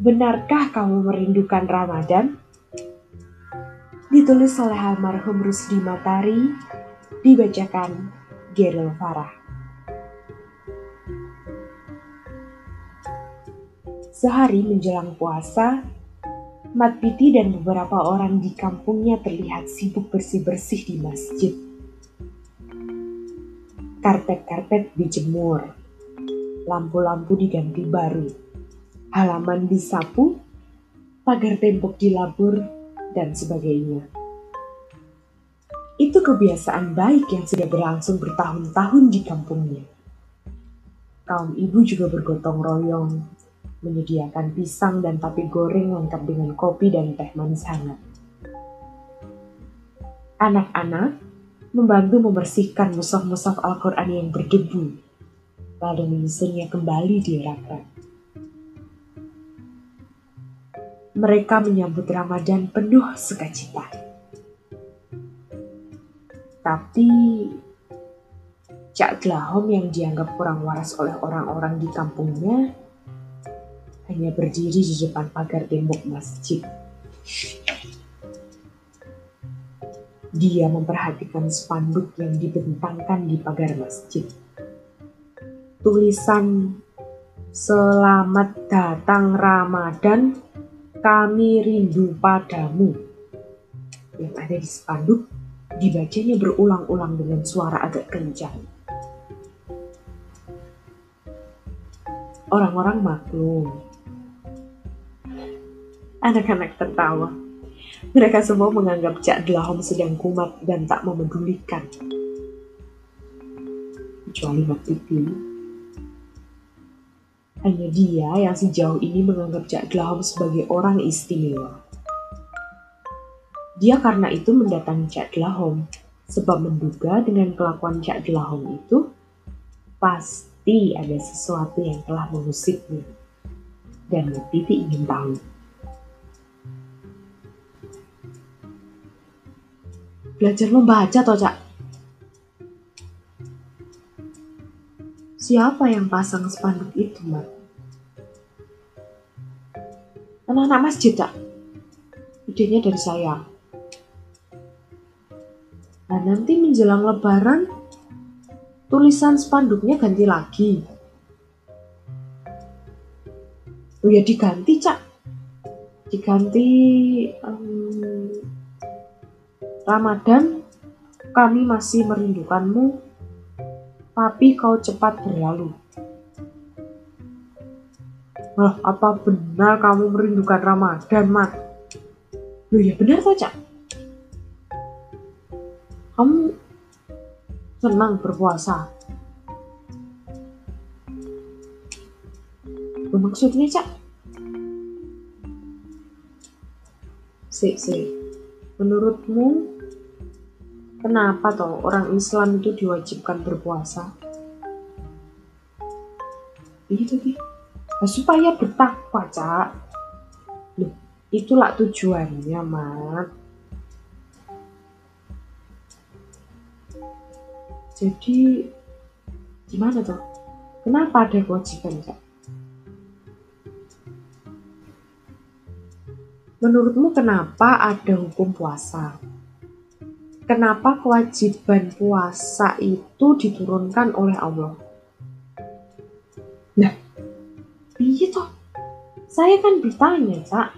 Benarkah kamu merindukan Ramadan? Ditulis oleh almarhum Rusdi Matari, dibacakan Geril Farah. Sehari menjelang puasa, Mat Piti dan beberapa orang di kampungnya terlihat sibuk bersih-bersih di masjid. Karpet-karpet dijemur, lampu-lampu diganti baru, halaman disapu, pagar tembok dilabur, dan sebagainya. Itu kebiasaan baik yang sudah berlangsung bertahun-tahun di kampungnya. Kaum ibu juga bergotong royong menyediakan pisang dan tape goreng lengkap dengan kopi dan teh manis hangat. Anak-anak membantu membersihkan musaf-musaf Al-Quran yang berdebu, lalu menyusunnya kembali di rak-rak. Mereka menyambut Ramadan penuh sukacita. Tapi Cak Glahom yang dianggap kurang waras oleh orang-orang di kampungnya hanya berdiri di depan pagar tembok masjid. Dia memperhatikan spanduk yang dibentangkan di pagar masjid. Tulisan Selamat datang Ramadan, kami rindu padamu. Yang ada di spanduk dibacanya berulang-ulang dengan suara agak kencang. Orang-orang maklum Anak-anak tertawa. Mereka semua menganggap Cak Delahom sedang kumat dan tak memedulikan. Kecuali Mak Pipi. Hanya dia yang sejauh ini menganggap Cak Delahom sebagai orang istimewa. Dia karena itu mendatangi Cak Delahom, sebab menduga dengan kelakuan Cak Delahom itu, pasti ada sesuatu yang telah mengusiknya. Dan Pipi ingin tahu. belajar membaca toh cak siapa yang pasang spanduk itu mak anak-anak masjid cak idenya dari saya. Nah nanti menjelang lebaran tulisan spanduknya ganti lagi. Oh ya diganti cak. Diganti um, Ramadan, kami masih merindukanmu, tapi kau cepat berlalu. Wah, apa benar kamu merindukan Ramadan, Mat? Loh ya benar Cak? Kamu senang berpuasa? Maksudnya, Cak? Sik, sik. Menurutmu Kenapa toh orang Islam itu diwajibkan berpuasa? Itu sih. Nah, supaya bertakwa, Cak. Loh, itulah tujuannya, Mat. Jadi, gimana toh? Kenapa ada kewajiban, Cak? Menurutmu kenapa ada hukum puasa? Kenapa kewajiban puasa itu diturunkan oleh Allah. Nah, iya toh. Saya kan bertanya, Cak.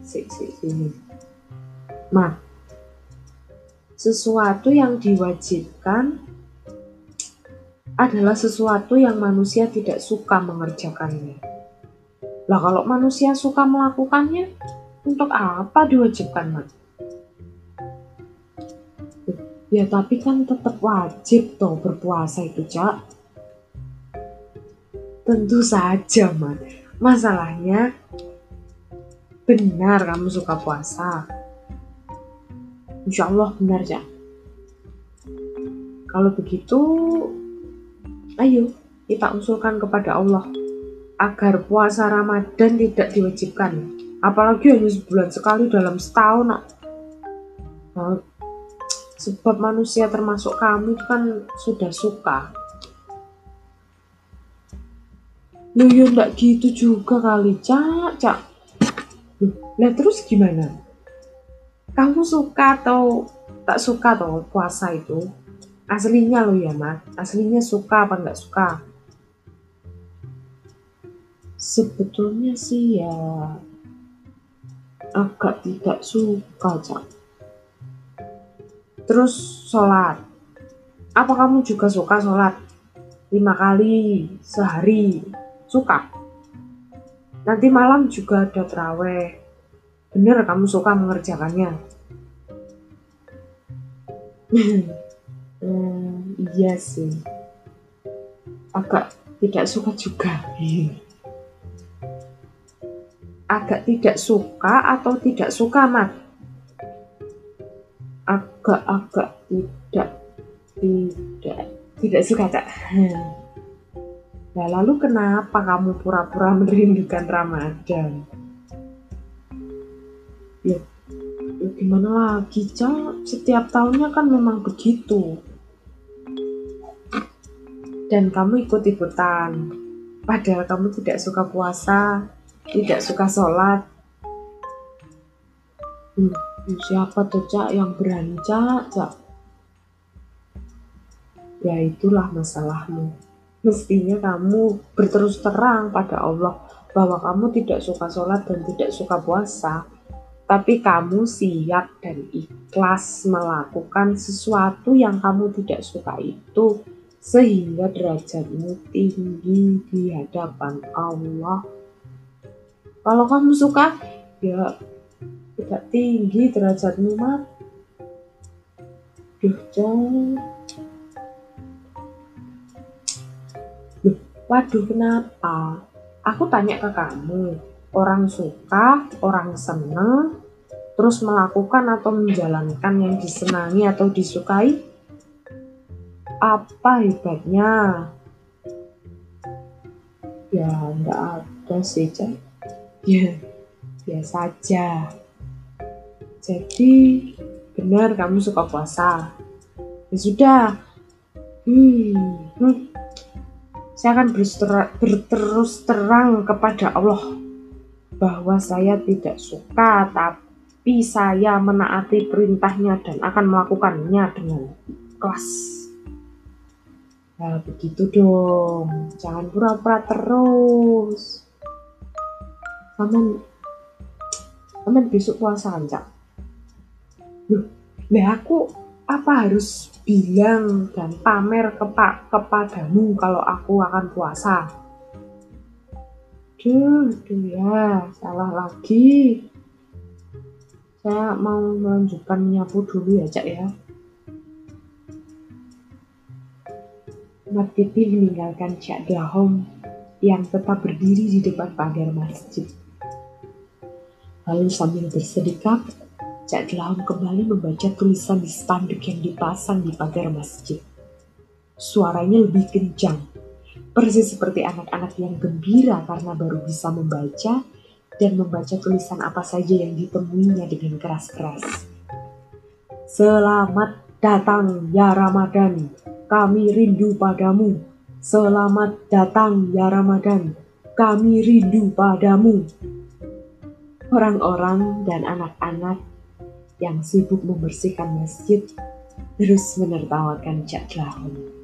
Sik, sik, sini. Ma, sesuatu yang diwajibkan adalah sesuatu yang manusia tidak suka mengerjakannya. Lah kalau manusia suka melakukannya, untuk apa diwajibkan, Mak? Ya tapi kan tetap wajib toh berpuasa itu, Cak. Tentu saja, Man. Masalahnya, benar kamu suka puasa. Insya Allah benar, Cak. Kalau begitu, ayo kita usulkan kepada Allah agar puasa Ramadan tidak diwajibkan. Apalagi hanya sebulan sekali dalam setahun. Nah, sebab manusia termasuk kami kan sudah suka Lu ya ndak gitu juga kali, Cak, Cak. Lah terus gimana? Kamu suka atau tak suka toh puasa itu? Aslinya lo ya, Mas. Aslinya suka apa nggak suka? Sebetulnya sih ya agak tidak suka, Cak. Terus sholat. Apa kamu juga suka sholat? Lima kali sehari. Suka? Nanti malam juga ada terawih. Bener kamu suka mengerjakannya? hmm, iya sih. Agak tidak suka juga agak tidak suka atau tidak suka mat agak-agak tidak tidak tidak suka tak nah lalu kenapa kamu pura-pura merindukan Ramadan? Ya, ya gimana lagi cak setiap tahunnya kan memang begitu. Dan kamu ikut-ikutan. Padahal kamu tidak suka puasa tidak suka sholat. Hmm, siapa tuh cak yang berani cak, cak? Ya itulah masalahmu. Mestinya kamu berterus terang pada Allah bahwa kamu tidak suka sholat dan tidak suka puasa. Tapi kamu siap dan ikhlas melakukan sesuatu yang kamu tidak suka itu sehingga derajatmu tinggi di hadapan Allah kalau kamu suka, ya tidak tinggi derajatmu mat. Duh, jong. waduh kenapa? Aku tanya ke kamu, orang suka, orang seneng, terus melakukan atau menjalankan yang disenangi atau disukai? Apa hebatnya? Ya, enggak ada sih, Cak. Ya, biasa aja. Jadi, benar kamu suka puasa. Ya sudah. Hmm, hmm. Saya akan berterus terang kepada Allah bahwa saya tidak suka, tapi saya menaati perintahnya dan akan melakukannya dengan kelas. Nah, begitu dong. Jangan pura-pura terus. Aman Aman besok puasa cak Loh, aku apa harus bilang dan pamer ke pak kepadamu kalau aku akan puasa Duh, duh ya, salah lagi. Saya mau melanjutkan nyapu dulu ya, Cak ya. Mat meninggalkan Cak Dahom yang tetap berdiri di depan pagar masjid. Lalu sambil bersedekap, Cak Delaum kembali membaca tulisan di spanduk yang dipasang di pagar masjid. Suaranya lebih kencang, persis seperti anak-anak yang gembira karena baru bisa membaca dan membaca tulisan apa saja yang ditemuinya dengan keras-keras. Selamat datang ya Ramadan, kami rindu padamu. Selamat datang ya Ramadan, kami rindu padamu orang-orang dan anak-anak yang sibuk membersihkan masjid terus menertawakan Cak Lahun.